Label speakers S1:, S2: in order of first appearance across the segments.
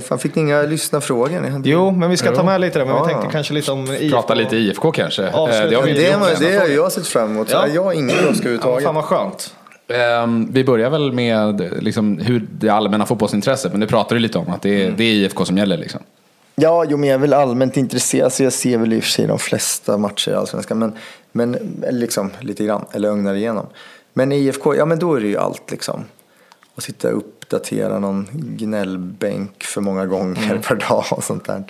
S1: Fan, fick ni inga lyssnarfrågor? Hade-
S2: Jo, men vi ska ta med lite där. Men
S1: Ja,
S2: vi tänkte
S1: ja.
S2: kanske lite om IFK.
S3: Prata lite IFK kanske. Eh,
S2: Avsluta
S3: Det har vi inte
S1: Det,
S3: gjort
S1: det har jag sett fram emot.
S2: Ja.
S1: Jag har ingen brådska
S2: Ja,
S1: överhuvudtaget.
S2: fan vad skönt.
S3: Ehm, Vi börjar väl med liksom, hur det allmänna fotbollsintresset, men det pratar du lite om, att det är, det är IFK som gäller. Liksom.
S1: Ja, jo, men jag är väl allmänt intresserad så jag ser väl i och för sig de flesta matcher i Allsvenskan. Men, men liksom lite grann, eller ögnar igenom. Men IFK, ja men då är det ju allt liksom. Att sitta och uppdatera någon gnällbänk för många gånger per dag och sånt där.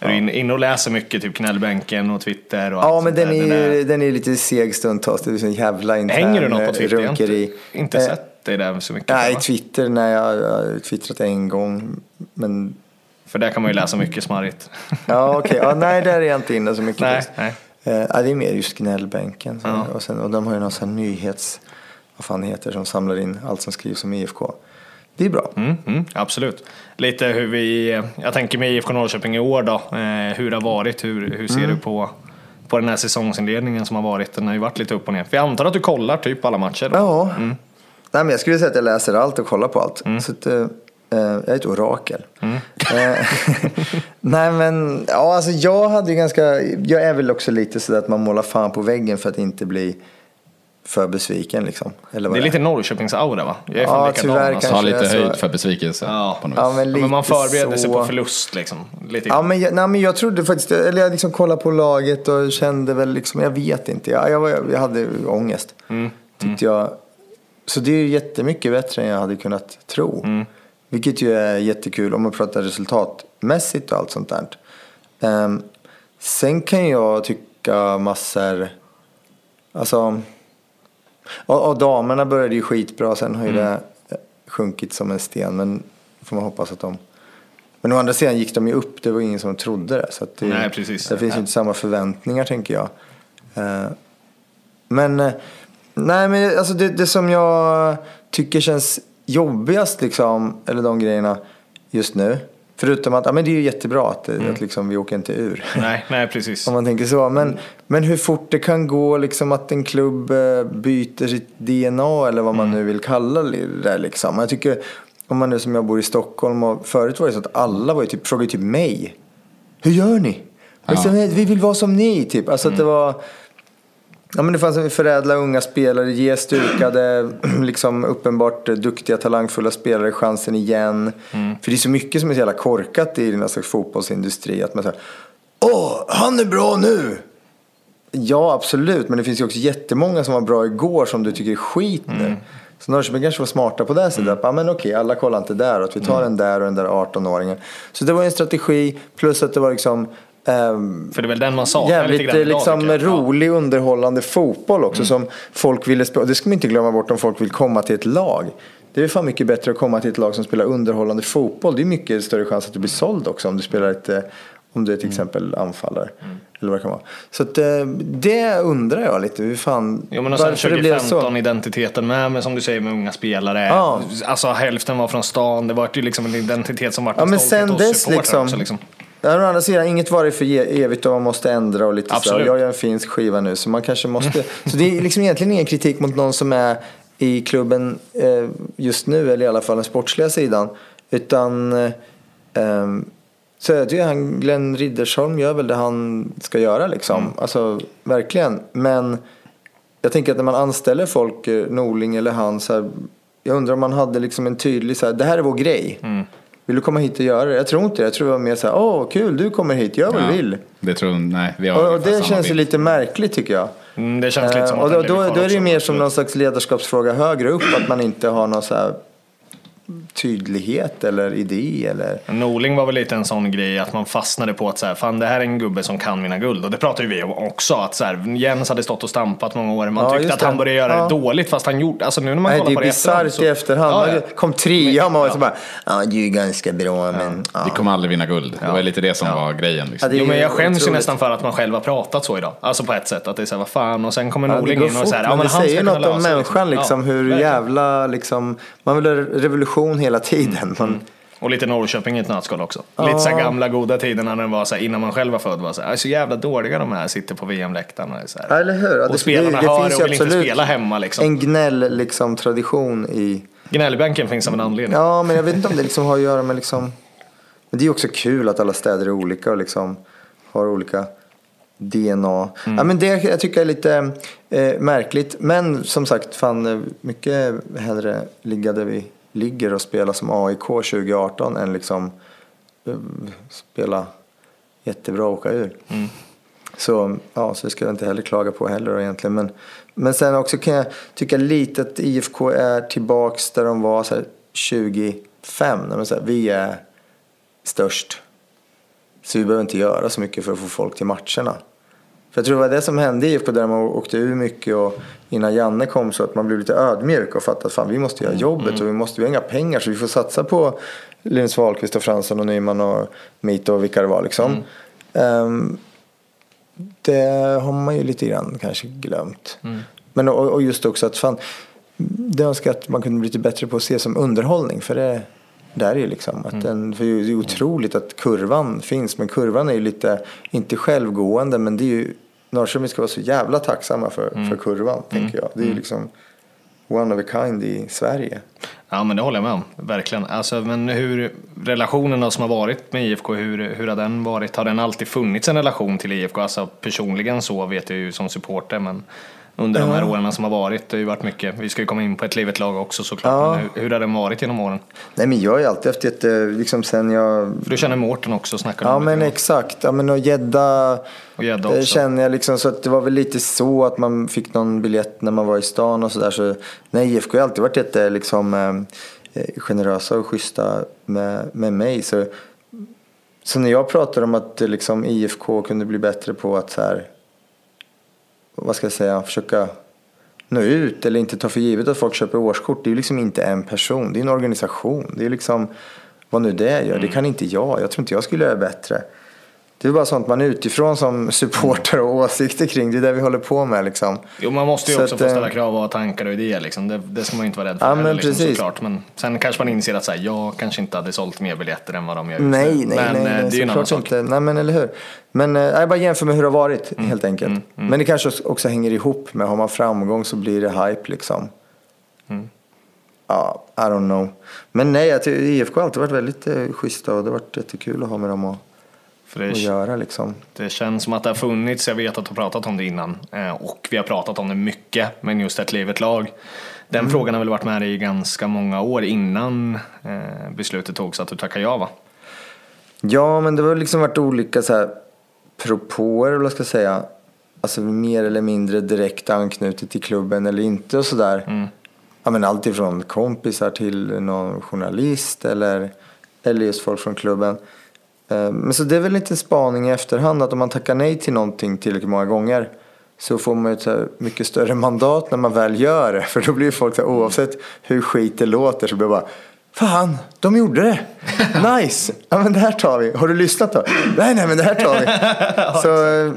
S2: Är du inne in och läser mycket, typ knällbänken och Twitter och
S1: Ja, men den är,
S2: Den
S1: ju- den är lite seg stundtals. Det är en jävla intern
S2: Hänger du något på Twitter?
S1: Runkeri.
S2: inte, inte
S1: Eh,
S2: sett dig där så mycket.
S1: Nej? Twitter, nej, jag har twittrat en gång. Men
S2: För där kan man ju läsa mycket smarrigt.
S1: ja, okej. Ja, nej, där är jag inte inne så mycket.
S2: nej, nej.
S1: Eh, ja, det är mer just gnällbänken.
S2: Ja.
S1: och, sen, och de har ju någon sån här nyhets... Vad fan heter som samlar in allt som skrivs om IFK. Det är bra.
S2: Mm, mm, absolut. Lite hur vi, jag tänker med IFK Norrköping i år då, eh, hur det har varit, hur, hur ser
S1: Mm.
S2: du på, på den här säsongsinledningen som har varit? Den har ju varit lite upp och ner. För jag antar att du kollar typ alla matcher? Då.
S1: Ja. Nej, men jag skulle säga att jag läser allt och kollar på allt. Så att, eh, eh, jag är ett orakel. Eh, nej men, ja alltså jag hade ju ganska, jag är väl också lite sådär att man målar fan på väggen för att inte bli för besviken liksom. Eller vad
S2: Det är lite Norrköpings-aura va? Jag är
S1: Ja, tyvärr
S2: alltså.
S3: Ha
S1: Kanske
S3: lite
S1: är så.
S3: höjd för besvikelse
S2: Ja.
S3: på något
S1: Ja, men,
S2: Ja,
S1: lite
S2: men man förbereder sig
S1: så.
S2: på förlust liksom. Lite.
S1: Ja, men jag, nej, men jag trodde faktiskt, eller jag liksom kollade på laget och kände väl liksom, jag vet inte, jag, jag, var, jag hade ångest.
S2: Mm.
S1: Tyckte jag. Så det är ju jättemycket bättre än jag hade kunnat tro.
S2: Mm.
S1: Vilket ju är jättekul om man pratar resultatmässigt och allt sånt där. Ehm, sen kan jag tycka massor, alltså, och, och damerna började ju skitbra, sen har ju
S2: Mm.
S1: det sjunkit som en sten. Men får man hoppas att de men å andra sidan gick de ju upp, det var ingen som trodde det. Så det,
S2: Nej, precis.
S1: det finns ju inte samma förväntningar tänker jag. Eh, Men, eh, nej men alltså det, det som jag tycker känns jobbigast liksom, eller de grejerna just nu. Förutom att, ja men det är ju jättebra att,
S2: Mm.
S1: att liksom, vi åker inte ur.
S2: Nej, nej precis.
S1: Om man tänker så. Men, men hur fort det kan gå liksom att en klubb eh, byter sitt DNA eller vad man
S2: Mm.
S1: nu vill kalla det liksom. Jag tycker, om man nu som jag bor i Stockholm och förut var det så att alla var ju typ, frågade typ mig. Hur gör ni? Liksom, Vi vill vara som ni typ. Alltså att det var Ja men det fanns en förädla unga spelare, ge stukade, liksom uppenbart duktiga, talangfulla spelare chansen igen. För det är så mycket som är så jävla korkat i den här slags fotbollsindustri. Att man säger, åh, han är bra nu! Ja, absolut, men det finns ju också jättemånga som var bra igår som du tycker är skit nu. Så Norrköping kanske var smarta på det sättet. Mm. Ja, men okej, alla kollar inte där. Och att vi tar den där och den där 18-åringen. Så det var en strategi, plus att det var liksom
S2: För det är väl den man saknar
S1: Jävligt
S2: idag,
S1: liksom.
S2: Ja.
S1: rolig, underhållande fotboll också som folk ville spela. Det ska man inte glömma bort om folk vill komma till ett lag. Det är fan mycket bättre att komma till ett lag som spelar underhållande fotboll. Det är mycket större chans att du blir såld också om du spelar ett, eh, om du är till exempel anfallare. Eller vad det kan vara. Så att, eh, det undrar jag lite. Hur fan,
S2: Jo men och
S1: varför det blev
S2: 2015
S1: så.
S2: identiteten med, men som du säger med unga spelare.
S1: Ja.
S2: Alltså hälften var från stan, det var ju liksom en identitet som var
S1: Ja
S2: en
S1: men sen dess liksom.
S2: Också, liksom.
S1: Ja, å andra sidan, inget varar för ge- evigt och man måste ändra och lite så.
S2: Absolut.
S1: Jag gör en finsk skiva nu så man kanske måste. så det är liksom egentligen ingen kritik mot någon som är i klubben eh, just nu, eller i alla fall den sportsliga sidan. Utan ehm, så jag tycker han, Glenn Riddersholm gör väl det han ska göra liksom.
S2: Mm.
S1: Alltså verkligen. Men jag tänker att när man anställer folk, eh, Norling eller han, så här, jag undrar om man hade liksom en tydlig så här, det här är vår grej.
S2: Mm.
S1: Vill du komma hit och göra det? Jag tror inte det. Jag tror det var mer så här, åh kul, du kommer hit, gör vad du vill.
S3: Det tror nej, vi har
S1: Och, och det känns ju lite märkligt tycker jag.
S2: Mm, det känns lite som
S1: Eh,
S2: att
S1: och
S2: den
S1: då, då, då är det ju mer som någon slags ledarskapsfråga högre upp, att man inte har någon så här tydlighet eller idé eller...
S2: Norling var väl lite en sån grej att man fastnade på att så här, fan det här är en gubbe som kan vinna guld. Och det pratar ju vi om också. Att så här, Jens hade stått och stampat många år. Man
S1: Ja,
S2: tyckte att han började göra
S1: Ja.
S2: det dåligt fast han gjorde, alltså nu när man
S1: Nej,
S2: kollar
S1: det
S2: på
S1: är
S2: det efterhand.
S1: bisarrt i efterhand.
S2: Ja, ja.
S1: Kom trea och man var
S2: Ja.
S1: så bara, ja du är ganska bra men... Ja.
S3: Vi kommer aldrig vinna guld. Det var lite det som var grejen. Liksom.
S1: Är
S2: Jo men jag skäms ju nästan för att man själv har pratat så idag. Alltså på ett sätt. Att det är såhär, vad fan. Och sen kommer Norling in och
S1: fort,
S2: säger, ja
S1: men
S2: men
S1: det
S2: han
S1: säger något om människan liksom, hur jävla liksom, man vill ha revolution hela tiden. Man,
S2: Och lite Norrköping i ett nötskal också. Lite så här gamla goda tider när den var så här, innan man själv var född. Var så, här, "Är så jävla dåliga de här, sitter på här.
S1: Ja, eller hur? Ja,
S2: och spelarna hör och vill inte spela hemma liksom.
S1: en gnäll liksom, tradition i...
S2: Gnällbänken finns av en anledning.
S1: Ja, men jag vet inte om det liksom har att göra med liksom... Men det är också kul att alla städer är olika och liksom har olika DNA. Ja, men det jag tycker jag är lite eh, märkligt. Men som sagt, fan eh, mycket hellre ligga där vi ligger och spela som AIK 2018 än liksom eh, spela jättebra och åka ur. Så, ja, så det ska jag inte heller klaga på heller egentligen. Men, men sen också kan jag tycka lite att IFK är tillbaks där de var så här 25. När man säger vi är störst. Så vi behöver inte göra så mycket för att få folk till matcherna. För jag tror det var det som hände i IFK där man åkte ur mycket och innan Janne kom så att man blev lite ödmjuk och fattade att fan vi måste göra jobbet och vi måste vi har inga pengar så vi får satsa på Linus Wahlqvist och Fransson och Nyman och Mito och vilka det var liksom. Ehm, det har man ju lite grann kanske glömt. Men och, och just också att fan, det önskar jag att man kunde bli lite bättre på att se som underhållning. För det, det är ju liksom. Att den, för det är otroligt att kurvan finns. Men kurvan är ju lite, inte självgående. Men det är ju, Norrköping ska vara så jävla tacksamma för, för kurvan. Tänker jag. Det är ju liksom one of a kind i Sverige.
S2: Ja men det håller jag med om, verkligen. Alltså, men hur relationen som har varit med IFK, hur, hur har den varit? Har den alltid funnits en relation till IFK? Alltså personligen så vet jag ju som supporter men under de här åren som har varit, det har ju varit mycket. Vi ska ju komma in på ett livet lag också såklart.
S1: Ja.
S2: Men hur, hur har den varit genom åren?
S1: Nej men jag har ju alltid haft jätte, liksom sen jag
S2: För du känner Mårten också, snackar
S1: Ja men
S2: det.
S1: exakt. Ja, men och gädda
S2: Och gädda
S1: det
S2: också.
S1: känner jag liksom. Så att det var väl lite så att man fick någon biljett när man var i stan och sådär. Så, nej, IFK har alltid varit jätte liksom, eh, generösa och schyssta med, med mig. Så, så när jag pratar om att eh, liksom, IFK kunde bli bättre på att så här, vad ska jag säga, försöka nå ut eller inte ta för givet att folk köper årskort. Det är ju liksom inte en person, det är en organisation. Det är liksom vad nu det gör. Det kan inte jag. Jag tror inte jag skulle göra bättre. Det är bara sånt man utifrån som supporter och åsikter kring. Det är det vi håller på med liksom.
S2: Jo, man måste ju
S1: Så
S2: också
S1: att,
S2: få
S1: eh,
S2: ställa krav och ha tankar och idéer. Liksom. Det, det ska man ju inte vara rädd för
S1: Ja, men
S2: liksom,
S1: precis.
S2: såklart. Men sen kanske man inser att så här, jag kanske inte hade sålt mer biljetter än vad de gör just
S1: Nej,
S2: nu.
S1: nej,
S2: men
S1: nej,
S2: eh,
S1: nej
S2: det är ju en annan sak.
S1: inte. Nej, men eller hur. Men eh, jag bara jämför med hur det har varit
S2: Mm,
S1: helt enkelt. Men det kanske också hänger ihop med, har man framgång så blir det hype liksom.
S2: Mm.
S1: Ja, I don't know. Men nej, IFK har alltid varit väldigt eh, schyssta och det har varit jättekul att ha med dem
S2: För det,
S1: att göra liksom.
S2: det känns som att det har funnits, jag vet att du har pratat om det innan eh, och vi har pratat om det mycket, men just ett livet lag. Den
S1: Mm.
S2: frågan har väl varit med dig i ganska många år innan eh, beslutet togs att du tackar ja va?
S1: Ja, men det har liksom varit olika så här propåer, eller vad ska jag säga. Alltså mer eller mindre direkt anknutet till klubben eller inte och sådär.
S2: Mm.
S1: Ja, men allt ifrån kompisar till någon journalist eller, eller just folk från klubben. Eh, Men så det är väl lite spaning i efterhand att om man tackar nej till någonting tillräckligt många gånger så får man ju ett mycket större mandat när man väl gör det. För då blir ju folk så här, oavsett hur skit det låter så blir det bara Fan, de gjorde det! Nice! Ja men det här tar vi. Har du lyssnat då? Nej, nej men det här tar vi. Så, eh,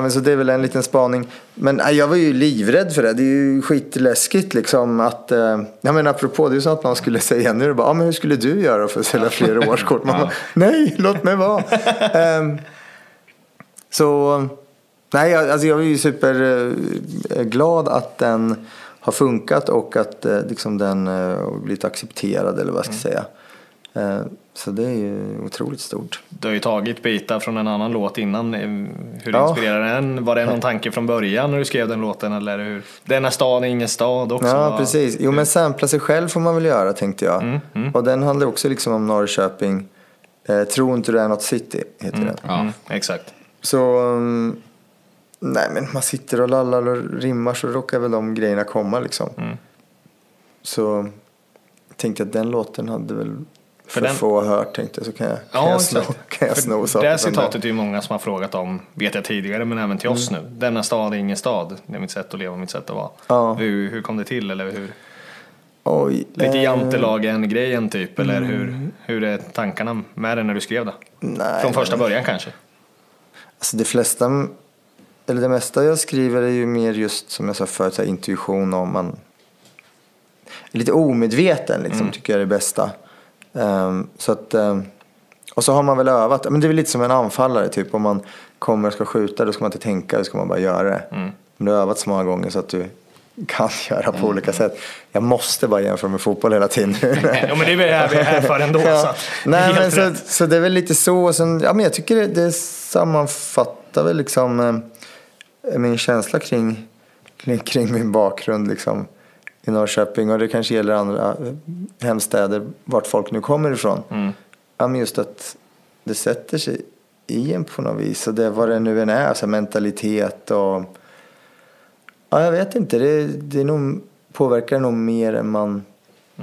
S1: men så det är väl en liten spaning. Men nej, jag var ju livrädd för det. Det är ju skitläskigt liksom att, eh, jag menar apropå, det är ju så att någon skulle säga nu, det bara, ja men hur skulle du göra för att sälja fler årskort? Man bara, nej, låt mig vara. Ehm, så, nej, jag- alltså jag är ju superglad att den har funkat och att eh, liksom den eh, har blivit accepterad eller vad jag ska säga. Så det är ju otroligt stort.
S2: Du har ju tagit bitar från en annan låt innan. eh, Hur
S1: Ja.
S2: inspirerade den? Var det någon tanke från början när du skrev den låten? Eller hur? Denna stad är ingen stad också.
S1: Ja, precis. Jo, men sampla sig själv får man väl göra tänkte jag. Och den handlar också liksom om Norrköping. Eh, Tro inte du är något city, heter den.
S3: Ja.
S2: Mm, exakt.
S1: Så, um, nej men man sitter och lallar och rimmar så råkar väl de grejerna komma liksom.
S2: Mm.
S1: Så tänkte att den låten hade väl för,
S2: den-
S1: få hört tänkte jag. Så kan jag, kan
S2: Ja,
S1: jag sno, kan jag
S2: För
S1: sno
S2: det
S1: saker från
S2: citatet är ju många som har frågat om, vet jag tidigare, men även till oss nu. Denna stad är ingen stad. Det är mitt sätt att leva, mitt sätt att vara.
S1: Ja.
S2: Hur, hur kom det till? Eller hur?
S1: Oj,
S2: Lite
S1: eh,
S2: jantelagen-grejen typ, eller hur, hur är tankarna med det när du skrev det?
S1: Nej,
S2: Från första början kanske?
S1: Alltså det flesta, eller det mesta jag skriver är ju mer just som jag sa förut, så här, intuition om man lite omedveten liksom, tycker jag är det bästa. Ehm, så att, ehm, och så har man väl övat, men det är väl lite som en anfallare typ om man kommer och ska skjuta då ska man inte tänka, då ska man bara göra det.
S2: Mm.
S1: Om du har övat så många gånger så att du kan göra på olika sätt. Jag måste bara jämföra med fotboll hela tiden.
S2: Ja, men det är väl det vi är här för ändå. Så
S1: ja.
S2: att,
S1: Nej, men så, så det är väl lite så. Sen, ja, men jag tycker det, det sammanfattar väl liksom eh, min känsla kring, kring, kring min bakgrund liksom, i Norrköping. Och det kanske gäller andra eh, hemstäder, vart folk nu kommer ifrån.
S2: Mm.
S1: Ja, men just att det sätter sig i en på något vis. Och det vad det nu än är, så här mentalitet och... Ja, jag vet inte. Det, det är nog, påverkar nog mer än man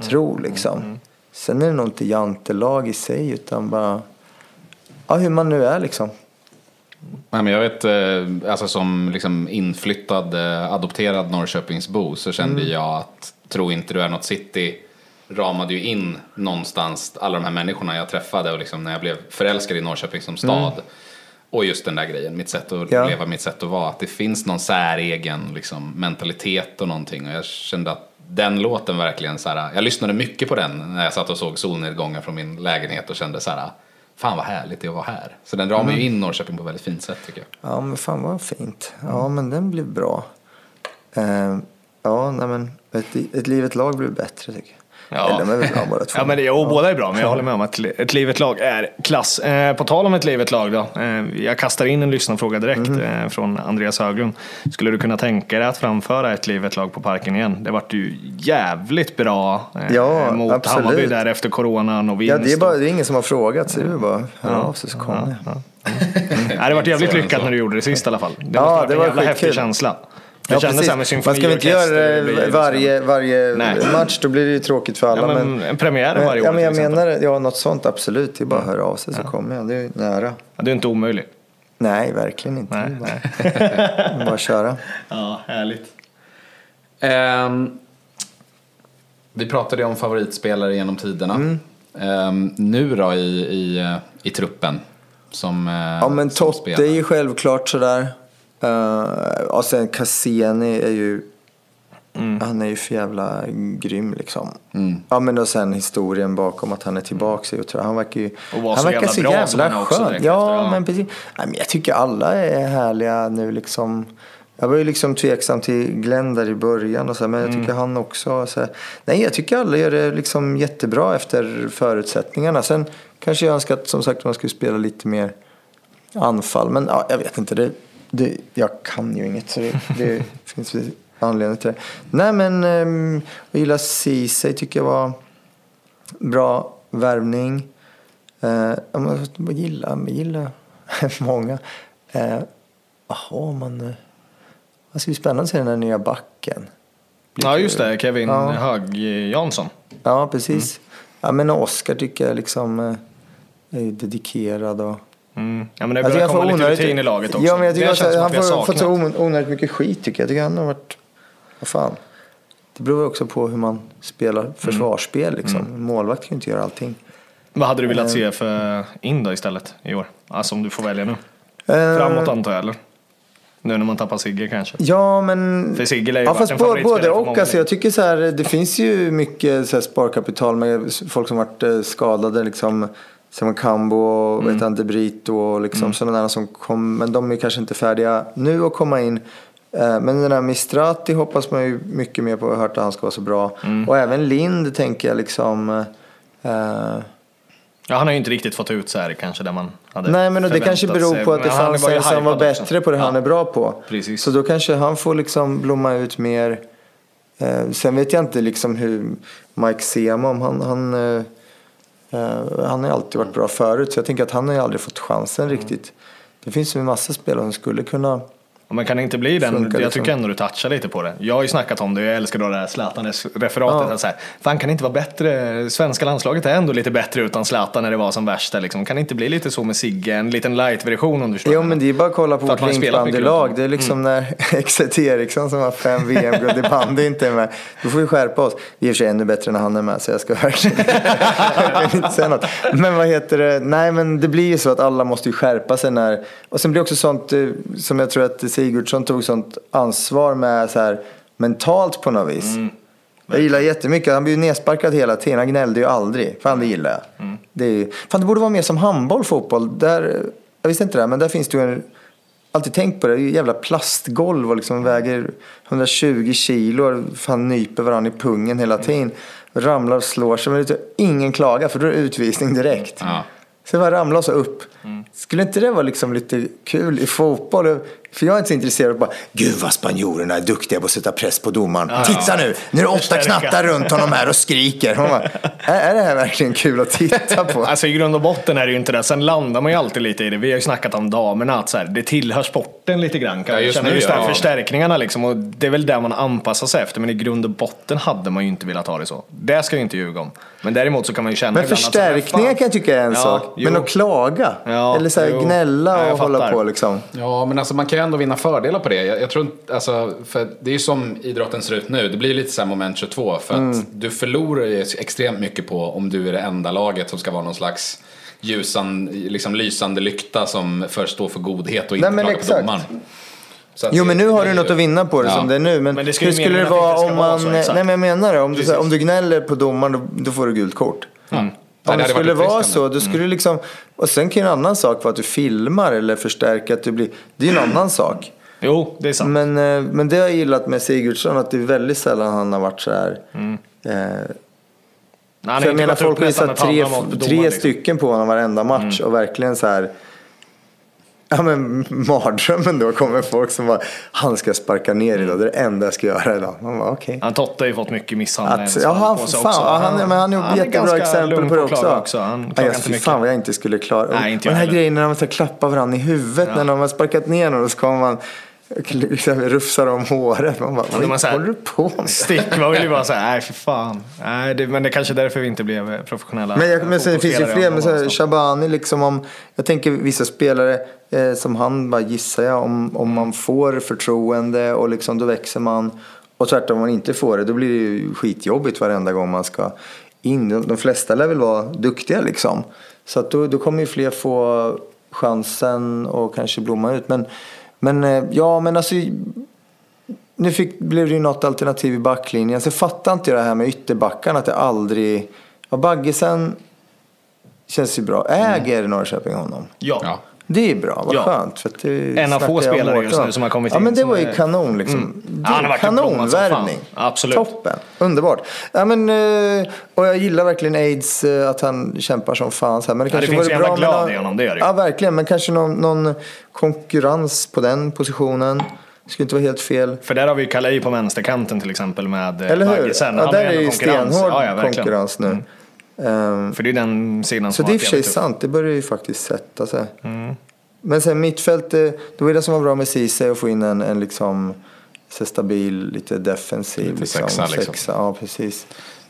S1: tror liksom. Sen är det nog inte jantelag i sig utan bara... Ja, hur man nu är liksom.
S3: Nej, men jag vet, eh, alltså som liksom inflyttad, eh, adopterad Norrköpingsbo så kände
S1: Mm.
S3: jag att Tro inte du är något city ramade ju in någonstans alla de här människorna jag träffade och liksom när jag blev förälskad i Norrköping som stad. Och just den där grejen, mitt sätt att
S1: Mm. Ja.
S3: leva, mitt sätt att vara. Att det finns någon säregen liksom, mentalitet och någonting. Och jag kände att den låten verkligen så här, jag lyssnade mycket på den när jag satt och såg solnedgången från min lägenhet och kände så här, fan vad härligt det är att vara här. Så den ramar
S1: Mm.
S3: ju in Norrköping på ett väldigt fint sätt tycker jag.
S1: Ja, men fan vad fint. Ja, men den blev bra. Eh, ja, nej men ett, ett livet lag blir bättre tycker jag.
S2: Ja.
S1: Eller de är bra båda två.
S2: Ja, men det, jo, båda är bra, men jag håller med om att ett livet lag är klass. Eh, på tal om ett livet lag då. Eh, jag kastar in en lyssnarfråga direkt
S1: Mhm.
S2: eh, från Andreas Höglund. Skulle du kunna tänka dig att framföra ett livet lag på parken igen? Det vart ju jävligt bra eh,
S1: Ja,
S2: mot
S1: absolut.
S2: Hammarby där efter coronan och vinst.
S1: Ja, det är, bara, det är ingen som har frågat så det är bara hör av sig så kommer jag.
S2: Nej, det vart jävligt
S3: det
S2: lyckat när du gjorde det sist i alla fall. Det
S1: Ja, det
S2: en
S1: var
S2: jävla häftig känsla. Det
S1: Ja,
S2: kändes
S1: precis.
S2: med
S1: Man ska väl inte göra varje, varje
S2: Nej.
S1: match, då blir det ju tråkigt för alla.
S2: Ja,
S1: men,
S2: men en premiär varje år
S1: ja, men jag menar, ja, något sånt absolut. Det är bara att höra av sig så kommer jag. Det är ju nära.
S2: Ja, det är inte omöjligt.
S1: Nej, verkligen inte.
S2: Nej, nej.
S1: bara, köra.
S2: Ja, härligt.
S3: Ehm, vi pratade ju om favoritspelare genom tiderna.
S1: Mm.
S3: Ehm, nu då i, i, i truppen som eh,
S1: Ja, men
S3: som
S1: Totte
S3: spelar.
S1: är ju självklart sådär. Uh, och sen Cassini är ju... Han är ju för jävla grym liksom. Ja men och sen historien bakom att han är tillbaka. Mm. Han verkar ju...
S2: Och var
S1: han
S2: så
S1: verkar
S2: jävla
S1: så
S2: bra
S1: jävla
S2: är också
S1: skön.
S2: direkt
S1: Ja,
S2: efter, ja.
S1: men precis. Nej, men jag tycker alla är härliga nu liksom. Jag var ju liksom tveksam till Glenn där i början och så, men jag tycker han också. Så nej, jag tycker alla gör det liksom jättebra efter förutsättningarna. Sen kanske jag önskar att som sagt man skulle spela lite mer anfall. Men ja, jag vet inte. Det, det, jag kan ju inget så det, det finns anledning till det. Nej men um, jag gillar Ceesay tycker jag var bra värvning. Uh, jag gillar, jag gillar många. Uh, Jaha, man... Uh, det ska bli spännande att se den här nya backen.
S2: Ja, just det. Kevin
S1: Ja.
S2: Hög Jansson.
S1: Ja, precis. Ja, men Oscar tycker jag liksom är dedikerad och...
S2: Mm. Ja, men det börjar
S1: han
S2: komma lite
S1: onödigt-
S2: rutin i laget också.
S1: Ja, men jag tycker
S2: det
S1: att
S2: känns
S1: han
S2: att vi har
S1: får, fått så onödigt mycket skit tycker jag. Jag tycker han har varit... Vad fan. Det beror också på hur man spelar försvarsspel liksom.
S2: Mm.
S1: Målvakt kan ju inte göra allting.
S2: Vad hade du velat
S1: Eh.
S2: se för in då istället i år? Alltså om du får välja nu.
S1: Eh,
S2: Framåt antar jag eller? Nu när man tappar Sigge kanske.
S1: Ja, men...
S2: För Sigge lär ju
S1: Ja, fast
S2: en
S1: både, både och. Alltså, jag tycker så här, det finns ju mycket så här sparkapital med folk som varit eh, skadade. Liksom, Simon Cambo och
S2: Mm.
S1: vet han, Brito och liksom sådana där som kom. Men de är kanske inte färdiga nu att komma in. Eh, Men den där Mistrati hoppas man ju mycket mer på. Jag har hört att han ska vara så bra.
S2: Mm.
S1: Och även Lind tänker jag liksom. eh,
S2: Ja, han har ju inte riktigt fått ut så här kanske där man hade
S1: Nej men det kanske beror
S2: sig.
S1: på att det
S2: han
S1: fanns en som var
S2: hypad också.
S1: bättre på det han
S2: Ja.
S1: är bra på.
S2: Precis.
S1: Så då kanske han får liksom blomma ut mer. Eh, sen vet jag inte liksom hur Mike Sema, om han, han, eh, han har alltid varit bra förut. Så jag tänker att han har aldrig fått chansen
S2: Mm.
S1: riktigt. Det finns ju en massa spelare som skulle kunna.
S2: Ja, Men kan det inte bli den,
S1: Funkar
S2: jag
S1: liksom.
S2: tycker ändå du touchar lite på det. Jag har ju snackat om det, jag älskar då det här Zlatan-referatet.
S1: Ja.
S2: Så här, Fan kan det inte vara bättre, svenska landslaget är ändå lite bättre utan Zlatan när det var som värst. Liksom. Kan det inte bli lite så med Sigge, en liten light-version om du förstår?
S1: Jo men det är bara att kolla på vårt
S2: runt
S1: Det är liksom när Exet Eriksson som har fem VM-guld i bandy inte är med. Då får vi skärpa oss. Vi är i och för sig ännu bättre när han är med så jag ska verkligen inte säga något. Men vad heter det? Nej men det blir ju så att alla måste ju skärpa sig när. Och sen blir det också sånt eh, som jag tror att Sigurdsson tog sånt ansvar med så här mentalt på något vis. Jag gillar jättemycket. Han blir ju nedsparkad hela tiden. Han gnällde ju aldrig. Fan det gillar jag. Det, är ju, fan, det borde vara mer som handboll, fotboll. Där, jag visste inte det, men där finns det ju en alltid tänkt på det. Det är ju jävla plastgolv och liksom väger 120 kilo. Fan nyper varandra i pungen hela tiden. Ramlar och slår sig. Men du, ingen klagar för då är det utvisning direkt.
S3: Ja.
S1: Så jag bara ramla och så upp. Skulle inte det vara liksom lite kul i fotboll? För jag är inte så intresserad av bara, gud vad spanjorerna är duktiga på att sätta press på domaren. Titta nu, nu är det åtta knattar runt honom här och skriker. Man bara, är, det här verkligen kul att titta på?
S2: Alltså i grund och botten är det ju inte det. Sen landar man ju alltid lite i det. Vi har ju snackat om damerna, att så här, det tillhör sporten lite grann. Kan
S3: Ja, just
S2: känna
S3: nu,
S2: just
S3: ja.
S2: förstärkningarna liksom. Och det är väl där man anpassar sig efter. Men i grund och botten hade man ju inte velat ha det så. Det ska jag inte ljuga om. Men däremot så kan man ju känna
S1: Men
S2: att
S1: förstärkningar kan jag tycka är en
S2: Ja,
S1: sak. Men
S2: jo.
S1: att klaga?
S2: Ja,
S1: eller så här
S2: jo.
S1: gnälla
S2: Ja,
S1: och hålla på liksom.
S3: Ja, men alltså man kan ju ändå vinna fördelar på det. Jag, jag tror inte, alltså, för det är ju som idrotten ser ut nu. Det blir lite så här moment 22. För att
S1: Mm.
S3: du förlorar ju extremt mycket på om du är det enda laget som ska vara någon slags ljusan, liksom lysande lykta som först står för godhet och inte
S1: Nej, men
S3: klagar på
S1: exakt.
S3: domaren. Så att
S1: Jo
S3: det-
S1: men nu har du något
S3: ju-
S1: att vinna på det
S3: Ja.
S1: som det är nu. Men,
S2: Men
S1: hur skulle det
S2: att
S1: vara om
S2: vara
S1: man...
S2: så,
S1: nej men jag menar det. Om du, om du gnäller på domaren då, då får du gult kort.
S3: Nej,
S1: Om
S3: det
S1: skulle vara så, då skulle du liksom... Och sen kan ju en annan sak vara att du filmar eller förstärker att du blir... Det är ju en annan sak.
S2: Jo, det är sant.
S1: Men, eh, men det har jag gillat med Sigurdsson, att det är väldigt sällan han har varit så här...
S2: Mm.
S1: Eh,
S2: Nej,
S1: för jag menar folk har ju satt tre, tre
S2: liksom.
S1: stycken på honom varenda match och verkligen så här. Ja men mardrömmen då kommer folk som bara, han ska sparka ner idag, det är det enda jag ska göra idag. Man bara okej.
S2: Han Totte har ju fått mycket misshandel.
S1: Att, ja, han, fan,
S2: också.
S1: ja, han, men han är
S2: är
S1: jättebra exempel på det
S2: klaga
S1: också.
S2: Han klagar
S1: jag,
S2: inte
S1: fy
S2: mycket.
S1: fan vad jag inte skulle klara.
S2: Nej, inte
S1: och den här
S2: heller.
S1: grejen när man ska klappa varandra i huvudet
S2: Ja.
S1: när de har sparkat ner någon och så kommer man liksom, rufsar om håret. Man bara,
S2: Ja,
S1: vad
S2: man så här-
S1: håller du på med?
S2: Stick, man vill ju bara säga, nej för fan. Nej, det, men det är kanske är därför vi inte blev eh, professionella
S1: Men, jag, men sen finns ju fler, men så,
S2: så.
S1: Shabani liksom om, jag tänker vissa spelare eh, som han bara gissar jag, om, om man får förtroende och liksom då växer man. Och tvärtom om man inte får det, då blir det ju skitjobbigt varenda gång man ska in. De, de flesta lär väl vara duktiga liksom. Så att då, då kommer ju fler få chansen och kanske blomma ut. Men, men eh, ja, men alltså nu fick, blev det ju något alternativ i backlinjen. Så fattar inte jag det här med ytterbackarna. Att det aldrig... Ja, Baggesen känns ju bra. Äger Norrköping honom?
S2: Ja.
S3: Ja.
S1: Det är bra, vad
S2: Ja.
S1: skönt. För det
S2: En av få spelare just nu
S1: om.
S2: som har kommit
S1: Ja
S2: in
S1: men det var ju
S2: är-
S1: kanon liksom.
S2: Mm.
S1: Det-
S2: Ja, han har.
S1: Kanonvärvning.
S2: Absolut.
S1: Toppen, underbart. Ja, men, eh, och jag gillar verkligen Aids, eh, att han kämpar som fan. Men det,
S2: Ja, det
S1: kanske
S2: finns ju
S1: bra
S2: jävla glad i honom, det gör det.
S1: Ja verkligen, men kanske någon, någon konkurrens på den positionen. Skulle inte vara helt fel.
S2: För där har vi ju Kalej på vänsterkanten till exempel med eh,
S1: Eller hur?
S2: Baggesen.
S1: Ja, där är
S2: ändå
S1: ju
S2: konkurrens.
S1: stenhård
S2: Ja, ja, verkligen.
S1: konkurrens nu. Ehm,
S2: För det är den sidan
S1: så
S2: som
S1: det är i och för sig sant, det börjar ju faktiskt sätta sig.
S2: Mm.
S1: Men sen mittfält, eh, det var det som var bra med Ceesay att få in en, en liksom så stabil, lite defensiv.
S3: Lite
S1: liksom,
S3: sexa, liksom.
S1: sexa, Ja, precis.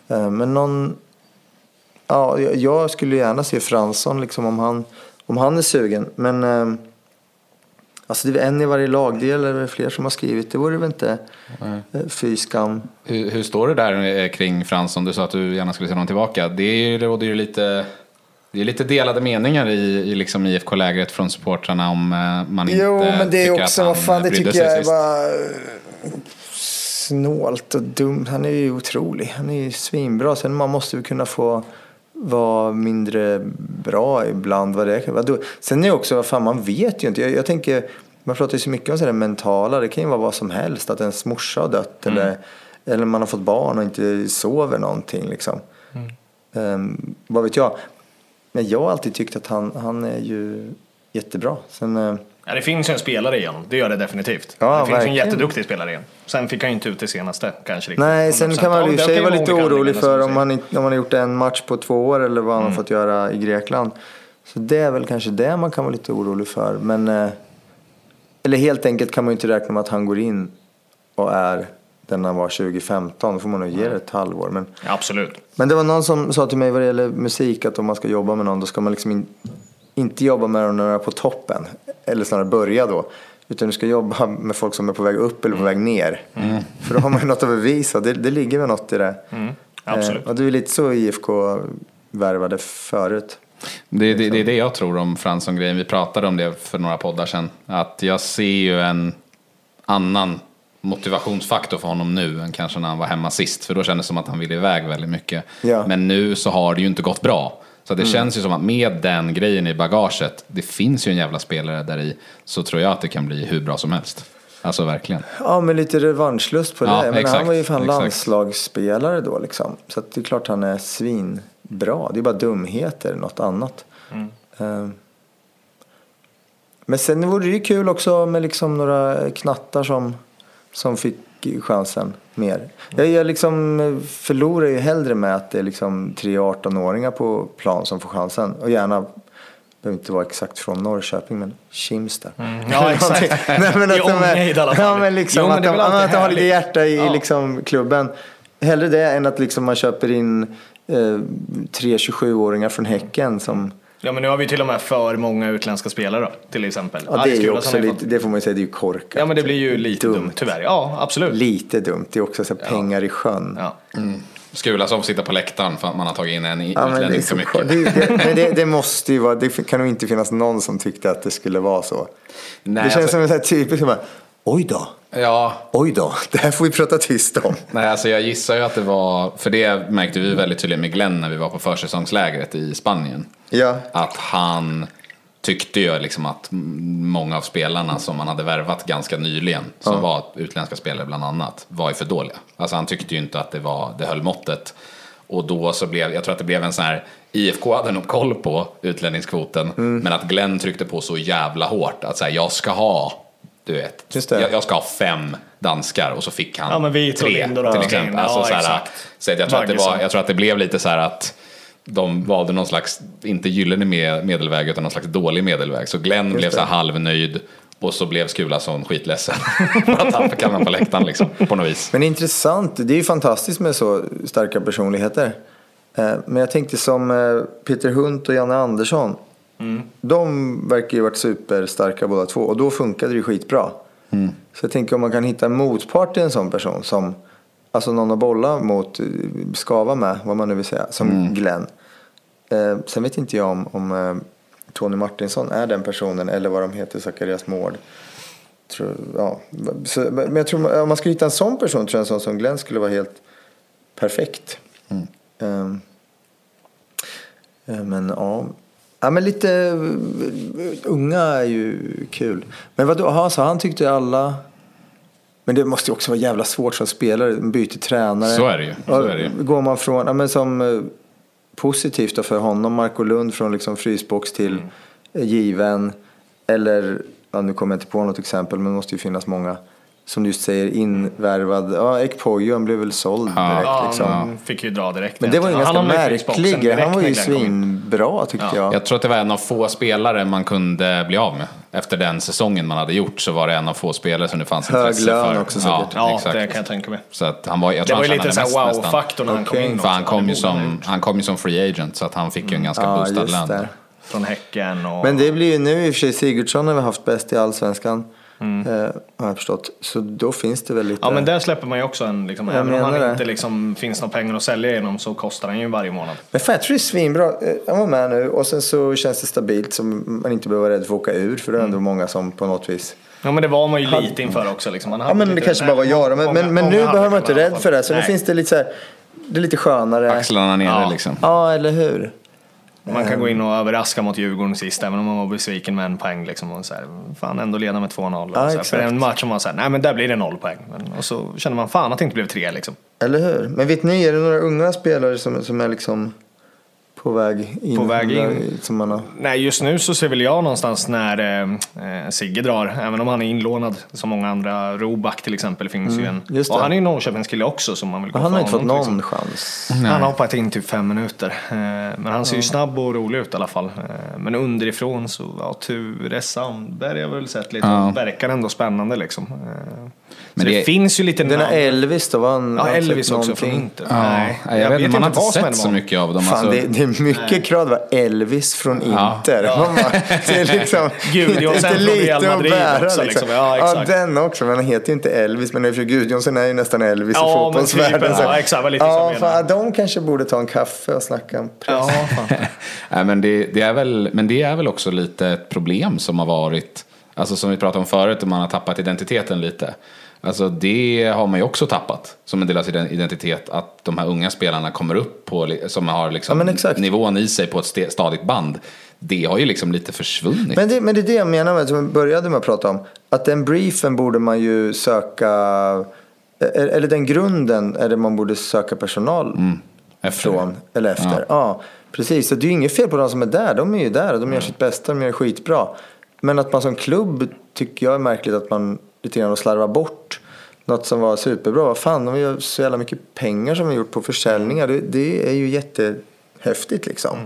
S1: Eh, Men någon... Ja, jag- skulle gärna se Fransson liksom om han, om han är sugen. Men eh, alltså det är en i varje lagdel eller fler som har skrivit. Det vore väl inte eh, fy skam.
S3: Hur, hur står det där eh, kring Fransson? Du sa att du gärna skulle se honom tillbaka. Det är- det råder ju lite, det är lite delade meningar i, i liksom IFK-lägret från supportrarna om eh, man inte
S1: Jo, men det är
S3: tycker
S1: också,
S3: att
S1: vad
S3: han
S1: fan, det tycker jag är bara snålt och dumt. Han är ju otrolig. Han är ju svinbra. Sen man måste ju kunna få vara mindre bra ibland. Vad det kan vara. Sen är det också, vad fan, man vet ju inte. Jag, jag tänker, man pratar ju så mycket om sådär mentala. Det kan ju vara vad som helst. Att ens morsa har dött. Eller, eller man har fått barn och inte sover någonting liksom. Ehm, vad vet jag. Men jag har alltid tyckt att han, han är ju jättebra. Sen, eh,
S2: Ja, det finns ju en spelare i honom, det gör det definitivt.
S1: Ja,
S2: det finns ju en
S1: verkligen.
S2: jätteduktig spelare i honom. Sen fick han ju inte ut det senaste kanske riktigt.
S1: Nej, sen
S2: 100%.
S1: kan man ju i vara lite orolig för om inte, om man har gjort en match på två år eller vad han
S2: Mm.
S1: har fått göra i Grekland. Så det är väl kanske det man kan vara lite orolig för. Men, eh, eller helt enkelt kan man ju inte räkna med att han går in och är den han var 2015. Då får man nog ge det ett halvår. Men.
S2: Ja, absolut.
S1: men det var någon som sa till mig vad det gäller musik att om man ska jobba med någon då ska man liksom in, inte jobba med dem när de är på toppen. Eller snarare börja då. Utan du ska jobba med folk som är på väg upp eller på väg ner. För då har man ju något att bevisa. Det, det ligger väl något i det.
S2: Mm, absolut.
S1: Eh, och det är lite så IFK värvade förut.
S3: Det, det, det är det jag tror om Fransson-grejen. Vi pratade om det för några poddar sedan. Att jag ser ju en annan motivationsfaktor för honom nu än kanske när han var hemma sist. För då kändes det som att han ville iväg väldigt mycket.
S1: Ja.
S3: Men nu så har det ju inte gått bra. Så det känns ju som att med den grejen i bagaget, det finns ju en jävla spelare där i, så tror jag att det kan bli hur bra som helst. Alltså verkligen.
S1: Ja, med lite revanschlust på det.
S3: Ja, exakt,
S1: han var ju fan
S3: exakt.
S1: landslagsspelare då liksom. Så att det är klart han är svinbra. Det är bara dumheter, något annat. Eh, Men sen vore det ju kul också med liksom några knattar som, som fick chansen mer. Jag, jag liksom förlorar ju hellre med att det är liksom tre 18-åringar på plan som får chansen. Och gärna, behöver inte vara exakt från Norrköping, men Kimstad.
S2: Ja, exakt.
S1: Nej, men
S2: I Ångeid i alla fall.
S1: Ja, men liksom
S2: Jo, men
S1: att, de, att har lite hjärta i
S2: Ja.
S1: liksom, klubben. Hellre det än att liksom man köper in eh, tre 27-åringar från Häcken som...
S2: Ja men nu har vi till och med för många utländska spelare då, till exempel.
S1: Ja, det, är ju också lite,
S2: fått-
S1: det får man ju säga, det är ju korkat.
S2: Ja men det blir ju lite dumt,
S1: Dumt.
S2: tyvärr. Ja absolut.
S1: Lite dumt. Det är också så här, pengar i sjön.
S2: Ja.
S3: Skulason får sitta på läktaren för att man har tagit in en i-
S1: Ja, men det, är
S3: utlänning
S1: så,
S3: för mycket.
S1: det, det, men det, det måste ju vara, det kan nog inte finnas någon som tyckte att det skulle vara så.
S3: Nej,
S1: det känns
S3: alltså-
S1: som en sån här typisk, oj då,
S3: Ja,
S1: oj då, det här får vi prata tyst om.
S3: Nej, alltså jag gissar ju att det var, för det märkte vi väldigt tydligt med Glenn när vi var på försäsongslägret i Spanien.
S1: Ja,
S3: Att han tyckte ju liksom att många av spelarna som han hade värvat ganska nyligen, som var utländska spelare bland annat, var ju för dåliga. Alltså han tyckte ju inte att det, var, det höll måttet. Och då så blev, jag tror att det blev en sån här, IFK hade nog koll på utlänningskvoten,
S1: Mm.
S3: men att Glenn tryckte på så jävla hårt att så här, jag ska ha, du vet,
S1: Just det.
S3: jag, jag ska ha fem danskar och så fick han
S2: Ja, men vi
S3: tre till
S2: Ja,
S3: exempel. Alltså, så här, så jag, tror att det var, jag tror att det blev lite så här att de valde någon slags, inte gyllene me- medelväg utan någon slags dålig medelväg. Så Glenn blev så här halvnöjd och så blev Skulason skitledsen. Att han fick hamna på läktaren liksom, på något vis.
S1: Men intressant, det är ju fantastiskt med så starka personligheter. Eh, Men jag tänkte som eh, Peter Hunt och Janne Andersson. De verkar ju varit superstarka båda två och då funkade det ju skitbra. Så jag tänker om man kan hitta en motpart till en sån person som Alltså någon att bolla mot, skava med, vad man nu vill säga, som Glenn. Eh, sen vet inte jag om, om eh, Tony Martinsson är den personen eller vad de heter, Zacharias Mård. Tror, ja. så, men jag tror om man skulle hitta en sån person tror jag en sån som Glenn skulle vara helt perfekt. Ehm, eh, men ja. Ja men lite eh, unga är ju kul. Men vadå, aha, så han tyckte alla men det måste ju också vara jävla svårt som spelare, byter tränare.
S3: Så är det ju, så är det ju.
S1: Går man från, ja, men som eh, positivt då för honom, Marco Lund från liksom frysbox till
S3: Mm.
S1: given. Eller, ja, nu kommer jag inte på något exempel men det måste ju finnas många. Som du just säger, invärvad. Ja, Ekpojon blev väl såld
S3: Ja.
S1: direkt
S2: Ja,
S1: liksom.
S2: han fick ju dra direkt.
S1: Men det var ju ganska
S2: Han
S1: märklig.
S2: direkt
S1: Han var ju svinbra tyckte
S2: Ja.
S1: jag.
S3: Jag tror att det var en av få spelare man kunde bli av med. Efter den säsongen man hade gjort så var det en av få spelare som det fanns
S1: Hög
S3: intresse
S1: lön
S3: för.
S1: också säkert.
S2: Ja,
S3: exakt.
S2: det kan jag tänka mig.
S3: Så att han var, jag
S2: Det var ju
S3: han
S2: lite såhär wow-faktor när han kom in
S3: För han kom, ju som, han kom ju som free agent så att han fick ju en ganska
S1: Ja,
S3: boostad
S1: just
S3: lön.
S1: det.
S2: Från Häcken och...
S1: Men det blir ju nu i och för sig Sigurdsson har vi haft bäst i allsvenskan. Eh, har jag förstått. Så då finns det väl lite.
S2: Mm. Ja men där släpper man ju också en, liksom,
S1: Jag
S2: även om han
S1: det.
S2: inte liksom, finns några pengar att sälja genom så kostar han ju varje månad.
S1: Men fan, jag tror det är svinbra. Eh, Han var med nu och sen så känns det stabilt så man inte behöver vara rädd för att åka ur. För det är ändå
S2: Mm.
S1: många som på något vis.
S2: Ja men det var man ju lite inför också liksom. Man
S1: Ja
S2: hade
S1: men det kanske bara var jag. Men,
S2: många-
S1: men, men nu
S2: hade
S1: behöver man inte
S2: i
S1: rädd för det. Så nu finns det lite så här. Det är lite skönare.
S3: Axlarna nere
S2: Ja.
S3: liksom.
S1: Ja, eller hur?
S2: Man kan gå in och överraska mot Djurgården sist även om man var besviken med en poäng liksom. Och så här, fan ändå leda med 2-0. och
S1: Ja,
S2: så här, för en match som man säger, nej men där blir det noll poäng. Men, och så känner man fan att det inte blev tre liksom.
S1: Eller hur? Men vet ni, är det några unga spelare som, som är liksom på väg in?
S2: På väg in.
S1: Som man har...
S2: Nej, just nu så ser väl jag någonstans när eh, Sigge drar, även om han är inlånad som många andra. Roback till exempel finns ju en.
S1: Mm, just
S2: Och
S1: det.
S2: han är ju Norrköpingskille också som man vill gå
S1: Han har inte fått någon
S2: exempel.
S1: chans.
S2: Han har hoppat in typ fem minuter. Eh, Men han ser ju snabb och rolig ut i alla fall. Eh, Men underifrån så, ja, Ture Sandberg har jag väl sett lite.
S3: Ja.
S2: Verkar ändå spännande liksom. Eh,
S3: Men
S2: det,
S3: det-
S2: finns ju lite
S1: Den
S2: namn.
S1: här Elvis då? Var han,
S2: Ja, Elvis
S1: sett
S2: också från? Inter.
S3: Ja,
S2: Nej,
S3: jag, vet inte, man har inte
S2: vad som
S3: sett så mycket av dem.
S1: Fan,
S3: alltså.
S1: det, det är mycket krav. Det var Elvis från
S3: Ja.
S1: Inter. Man bara, det är liksom, inte
S2: Real
S1: att
S2: Madrid också, liksom. Ja, exakt.
S1: den också. Men han heter ju inte Elvis. Men Gudjonsen är ju nästan Elvis
S2: Ja,
S1: i fotbollsvärlden.
S2: typ, ja, exakt, lite
S1: ja, fan, de kanske borde ta en kaffe och snacka om press.
S2: Ja, fan.
S3: Nej, men, det, det är väl, men det är väl också lite ett problem som har varit, alltså som vi pratade om förut, om man har tappat identiteten lite. Alltså det har man ju också tappat som en del av sin identitet. Att de här unga spelarna kommer upp på, som har
S1: Ja,
S3: liksom
S1: exakt.
S3: nivån i sig på ett stadigt band. Det har ju liksom lite försvunnit.
S1: Men det, men det är det jag menar med, som vi började med att prata om. Att den briefen borde man ju söka, eh, eller den grunden är det man borde söka personal
S3: Efter.
S1: från. Eller efter. Ja. precis. Så det är ju inget fel på de som är där. De är ju där och de gör sitt bästa, de gör skitbra. Men att man som klubb tycker jag är märkligt att man lite grann slarvar bort något som var superbra. Vad fan, de gör så jävla mycket pengar som har gjort på försäljningar. Det, det är ju jättehäftigt liksom.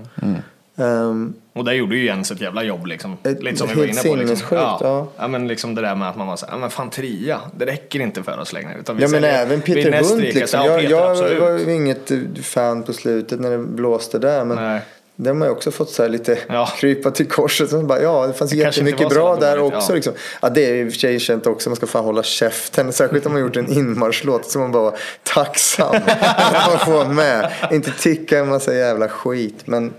S1: Ehm,
S2: Och där gjorde ju Jens ett jävla jobb liksom.
S1: Ett-
S2: Lite som vi var
S1: helt
S2: inne på. Liksom. Ja.
S1: ja.
S2: ja. men liksom det där med att man var så här, ja men fan trea, det räcker inte för oss längre. Utan vi
S1: Ja men
S2: säljer-
S1: även
S2: vi
S1: Peter Hunt liksom.
S2: Ja,
S1: Jag,
S2: Peter,
S1: jag var ju inget fan på slutet när det blåste där. Men
S2: Nej.
S1: Det har man ju också fått så lite
S2: Ja.
S1: krypa till korset. Så bara, ja det fanns
S2: Det
S1: jättemycket bra där
S2: dåligt,
S1: också.
S2: ja.
S1: Liksom. Ja, det är i och för sig känt också. Man ska fan hålla käften. Särskilt om man gjort en inmarschlåt. Så man bara var tacksam att man får med. Inte ticka en massa jävla skit. Men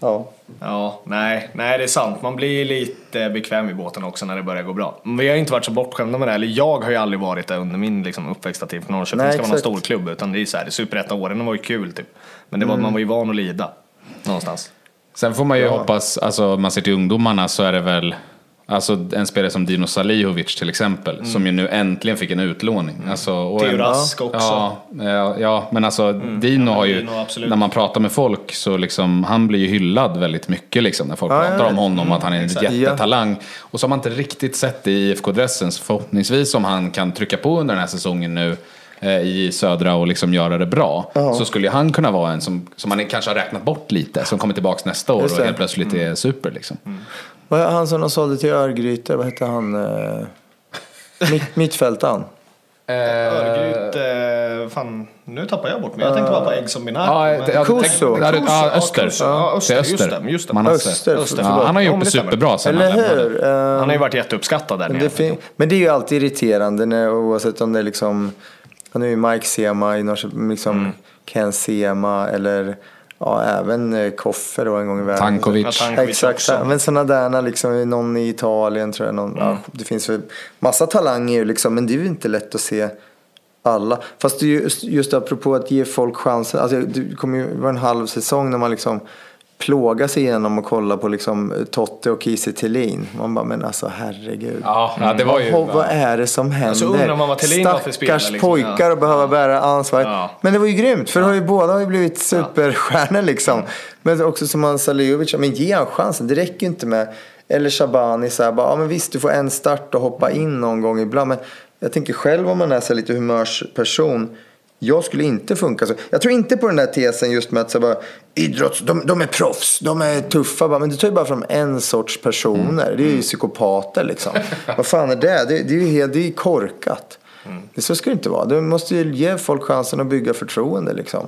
S1: ja.
S2: Ja, nej, nej det är sant. Man blir lite bekväm i båten också när det börjar gå bra. Men vi har inte varit så bortskämda med det. Eller jag har ju aldrig varit det under min liksom, uppväxtartid. För Norrköping
S1: Nej,
S2: ska vara en
S1: exakt.
S2: stor klubb. Utan det är så här, superettan-åren var ju kul typ. Men det var,
S1: Mm.
S2: man var ju van att lida. Någonstans.
S3: Sen får man ju hoppas, alltså om man ser till ungdomarna så är det väl Alltså en spelare som Dino Salihovic till exempel, som ju nu äntligen fick en utlåning. Alltså, och
S2: Theo Rask också.
S3: Ja, ja, ja, men alltså Dino
S2: Ja,
S3: har ju,
S2: Dino,
S3: när man pratar med folk så liksom, han blir ju hyllad väldigt mycket liksom när folk
S1: Ja,
S3: pratar
S1: ja,
S3: om honom, att han är en
S2: exakt.
S3: jättetalang. Och så har man inte riktigt sett det i IFK-dressen, så förhoppningsvis om han kan trycka på under den här säsongen nu i södra och liksom göra det bra. Så skulle han kunna vara en som, som man kanske har räknat bort lite, som kommer tillbaka nästa år och helt plötsligt är super liksom.
S1: Vad är han som de sålde till Örgryte? Vad hette han? Eh, mitt, mittfältaren.
S2: Örgryte, eh, fan, nu tappar jag bort mig. Jag tänkte bara på Binar.
S3: Ja,
S2: men-
S3: ja, tänk- ja, Öster.
S2: Ja, Öster,
S3: Det är
S2: just det, just det.
S3: Manasse.
S1: Öster,
S2: Öster,
S3: Ja, han har gjort det superbra sen
S1: Eller
S3: han
S1: hur? Eh,
S2: Han har ju varit jätteuppskattad där
S1: Men
S2: nere.
S1: det, men det är ju alltid irriterande när, oavsett om det är liksom, ja, nu är ju Mike Sema i Norrköping, liksom
S2: Mm.
S1: Ken Sema eller ja, även eh, Koffe då en gång i världen.
S3: Tankovic.
S2: Ja, Tankovic
S1: Exakt,
S2: också.
S1: men sådana där liksom, någon i Italien tror jag. Någon,
S2: Mm.
S1: ja, det finns väl massa talanger ju liksom, men det är ju inte lätt att se alla. Fast just, just apropå att ge folk chansen. Alltså, det kommer ju vara en halv säsong när man liksom plågar sig igenom och kollar på liksom Totte och Kiese Thelin. Man bara, men alltså herregud.
S3: Ja, ja, det var ju...
S1: Vad, vad är det som händer?
S2: så undrar man vad Thelin var för spelare,
S1: Stackars
S2: liksom.
S1: pojkar
S2: Ja.
S1: att behöva bära ansvar.
S2: Ja.
S1: Men det var ju grymt, för det har ju, båda har ju blivit superstjärnor liksom. Men också som han Saliovic, ja, men ge han chansen. Det räcker ju inte med, eller Shabani så här, bara, ja men visst du får en start och hoppa in någon gång ibland. Men jag tänker själv om man är så lite humörsperson. Jag skulle inte funka så. Jag tror inte på den där tesen just med att så bara, idrotts, de, de är proffs, de är tuffa. Bara, Men det tar ju bara fram en sorts personer. Det är ju psykopater liksom. Vad fan är det? Det, det är ju helt, det är korkat. Det, så ska det inte vara. Du måste ju ge folk chansen att bygga förtroende liksom.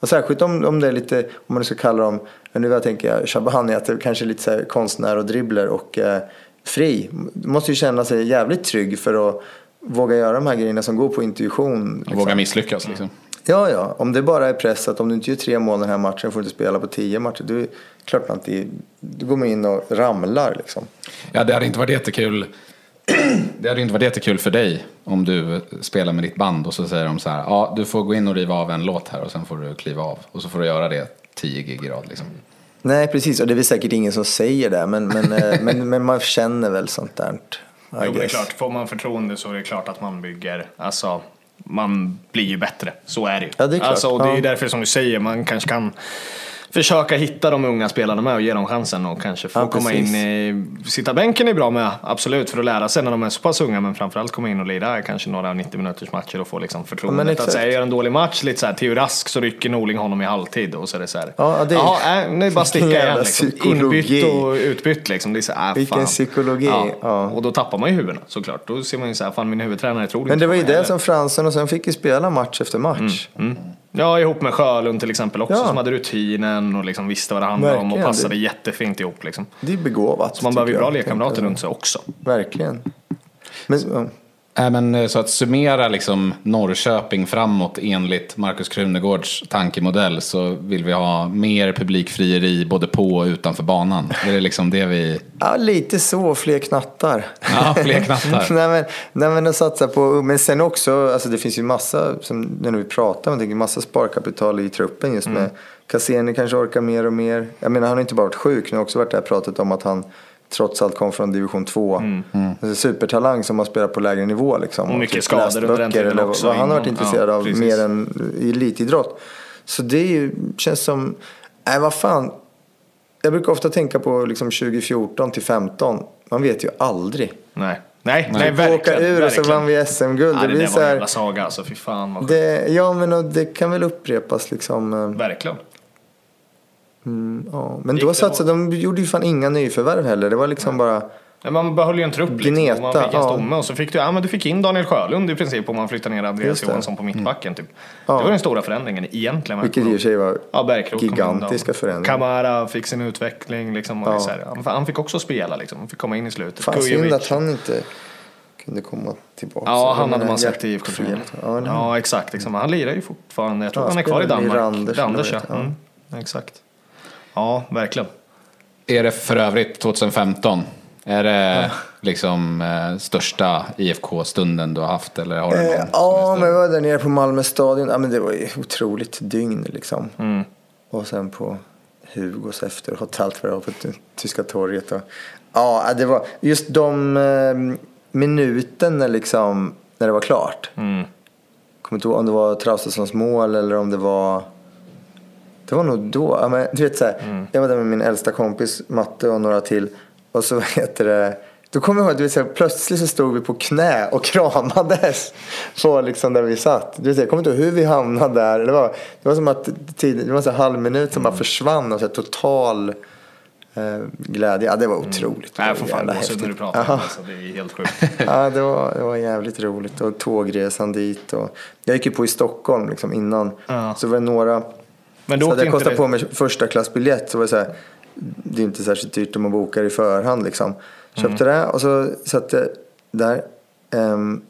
S1: Och särskilt om, om det är lite, om man ska kalla dem, men nu jag tänker jag, Shabani, att det kanske är lite så konstnär och dribbler och eh, fri. Du måste ju känna sig jävligt trygg för att våga göra de här grejerna som går på intuition. Liksom.
S3: Våga misslyckas liksom.
S1: Ja, ja. Om det bara är pressat, om du inte gör tre mål den här matchen får du inte spela på tio matcher. Du, klart man inte, du går man in och ramlar liksom.
S3: Ja, det hade inte varit jättekul. Det hade inte varit jättekul för dig om du spelar med ditt band och så säger de så här. Ja, du får gå in och riva av en låt här och sen får du kliva av. Och så får du göra det 10 gig i rad liksom.
S1: Nej, precis. Och det är väl säkert ingen som säger det. Men, men, eh, men, men man känner väl sånt där.
S2: Jo, det är klart. Får man förtroende så är det klart att man bygger, alltså man blir ju bättre. Så är det ju.
S1: Ja, det är klart.
S2: Alltså, och det är
S1: Ja.
S2: därför som du säger, man kanske kan försöka hitta de unga spelarna med och ge dem chansen och kanske få
S1: Ja,
S2: komma in i, sitta bänken är bra med, absolut, för att lära sig när de är så pass unga, men framförallt komma in och lira kanske några 90 minuters matcher och få liksom förtroendet att
S1: exakt.
S2: säga, jag gör en dålig match, lite såhär, Theo Rask så rycker Norling honom i halvtid och så är det såhär,
S1: Ja, det är-
S2: Jaha, äh, det bara sticka igen liksom.
S1: psykologi.
S2: Inbytt och utbytt liksom. Det är så, äh,
S1: Vilken
S2: fan.
S1: psykologi, ja.
S2: Och då tappar man ju huvudena såklart. Då ser man ju såhär, fan min huvudtränare tror
S1: Men
S2: inte
S1: det var ju det som Fransen och sen fick ju spela match efter match.
S2: Ja, ihop med Sjölund till exempel också
S1: Ja.
S2: som hade rutinen och liksom visste vad det handlade om och
S1: Verkligen.
S2: passade jättefint ihop liksom.
S1: Det är begåvat.
S2: Så man behöver ju bra lekkamrater runt sig också.
S1: Verkligen. Men, ja.
S3: Äh, men, eh, så att summera liksom Norrköping framåt enligt Markus Krunegårds tankemodell så vill vi ha mer publikfrieri både på och utanför banan. Är det liksom det vi...
S1: Ja, lite så. Fler knattar.
S3: Ja, fler knattar.
S1: nej, men, nej, men att satsa på... Men sen också, alltså det finns ju massa, som när vi pratar, man tänker massa sparkapital i truppen just med Cassini kanske orkar mer och mer. Jag menar, han har inte bara varit sjuk, nu har också varit det här pratet om att han trots allt kom från division 2. Mm. Alltså, supertalang som har spelat på lägre nivå. Liksom,
S2: Och mycket
S1: typ
S2: skador under den tiden
S1: eller
S2: också
S1: Vad han har varit
S2: inom-
S1: intresserad
S2: ja,
S1: av
S2: precis.
S1: mer än i elitidrott. Så det är ju, känns som, nej vad fan. Jag brukar ofta tänka på liksom 2014 till 15. Man vet ju aldrig.
S2: Nej, nej, nej,
S1: Nej,
S2: verkligen.
S1: åka ur och så
S2: verkligen.
S1: vann vi SM-guld.
S2: Ja,
S1: det
S2: det
S1: blir så
S2: var en
S1: här,
S2: jävla saga alltså, fy fan vad sjukt.
S1: det, ja men och det kan väl upprepas liksom. eh,
S2: Verkligen.
S1: Ja. Men då satsade de, gjorde ju fan inga nyförvärv heller. Det var liksom bara,
S2: Ja, man behöll ju en trupp liksom,
S1: Gneta,
S2: man fick en
S1: ja.
S2: stomme och så fick du, ja, men du fick in Daniel Sjölund i princip om man flyttar ner Andreas. Johansson på mittbacken. Typ.
S1: Ja.
S2: Det var den stora förändringen egentligen.
S1: vilket i och för sig var
S2: Ja, Bergkrok
S1: gigantiska förändringar.
S2: Kamara fick sin utveckling. Liksom, och
S1: Ja.
S2: så här, han, han fick också spela, liksom. han fick komma in i slutet.
S1: Fan synd att han inte kunde komma tillbaka.
S2: Ja, han hade man sagt i IFK.
S1: Ja,
S2: Ja, exakt. Liksom. Han lirar ju fortfarande. Jag tror
S1: Ja,
S2: han är kvar i
S1: spelar i
S2: Danmark.
S1: Randers,
S2: Randers ja. Mm, exakt. Ja, verkligen.
S3: Är det för övrigt 2015? Är det liksom eh, största IFK-stunden du har haft? Eller har
S1: Eh, ja, men vi var där nere på Malmö stadion. Ja, men det var ju otroligt dygn liksom.
S2: Mm.
S1: Och sen på Hugos det var på Ty- Tyska torget. Och, ja, det var just de eh, minuterna liksom när det var klart.
S2: Mm.
S1: Kommer inte ihåg om det var Traustasons mål eller om det var... Det var nog då. Ja, men, du vet, så här,
S2: Mm.
S1: Jag var där med min äldsta kompis Matte och några till. Och så heter det... Då kommer jag ihåg, så här, plötsligt så stod vi på knä och kramades på liksom där vi satt. Du vet, jag kommer inte ihåg hur vi hamnade där. Det var, det var som att tiden, det var så här halv minut som bara
S2: Mm.
S1: försvann och så här, total eh, glädje. Ja, det var otroligt. Det
S2: Nej, jag får fan gåshud när du pratar det. Alltså, det är helt sjukt.
S1: Ja, det var, det var jävligt roligt. Och tågresan dit. Och jag gick ju på i Stockholm liksom innan.
S2: Ja.
S1: Så var det några...
S2: Men
S1: Så hade jag kostat
S2: det...
S1: på mig första klassbiljett så var det så här. Det är inte särskilt dyrt om man bokar i förhand liksom. Köpte
S2: Mm.
S1: det och så satt jag där. ehm,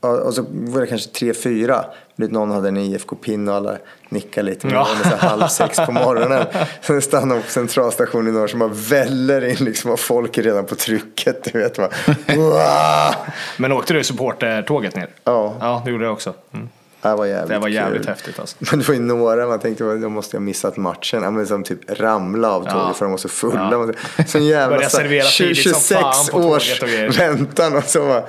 S1: och, så var det kanske tre, fyra. Någon hade en IFK-pin och alla nickade lite. Men
S2: Ja.
S1: det var halv sex på morgonen. Så stannade på centralstationen i norr som bara väller in liksom. Och folk är redan på trycket. Du vet. Bara!
S2: Men åkte du supportertåget ner?
S1: Ja.
S2: Ja, det gjorde jag också. Mm.
S1: Det var jävligt
S2: Det var jävligt
S1: kul.
S2: häftigt alltså.
S1: Men det var ju några man tänkte då måste jag missat matchen. Ja, men som typ ramla av tåget
S2: Ja.
S1: för de var så fulla.
S2: Ja.
S1: Jävla så här
S2: tidigt som
S1: 26
S2: fan på tåget
S1: års väntan och så bara.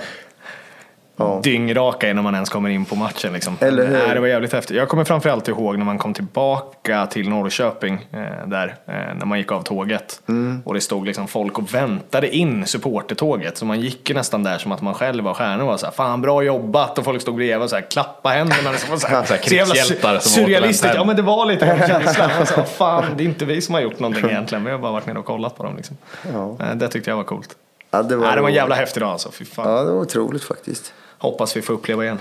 S1: Ja.
S2: dyngraka innan man ens kommer in på matchen. Liksom.
S1: Eller hur?
S2: Nej, det var jävligt häftigt. Jag kommer framförallt ihåg när man kom tillbaka till Norrköping eh, där, eh, när man gick av tåget.
S1: Mm.
S2: Och det stod liksom folk och väntade in supportertåget. Så man gick ju nästan där som att man själv var stjärna och var såhär, fan bra jobbat. Och folk stod bredvid och så här, klappa händerna. Liksom, och så här,
S3: Så här krigshjältar som
S2: surrealistiskt. Ja men det var lite den känslan. Man sa, fan det är inte vi som har gjort någonting egentligen. Vi har bara varit nere och kollat på dem. Liksom.
S1: Ja.
S2: Eh, Det tyckte jag var coolt.
S1: Ja, det var,
S2: Nej, det var en jävla häftig dag alltså. Fy fan.
S1: Ja, det var otroligt faktiskt.
S2: Hoppas vi får uppleva igen.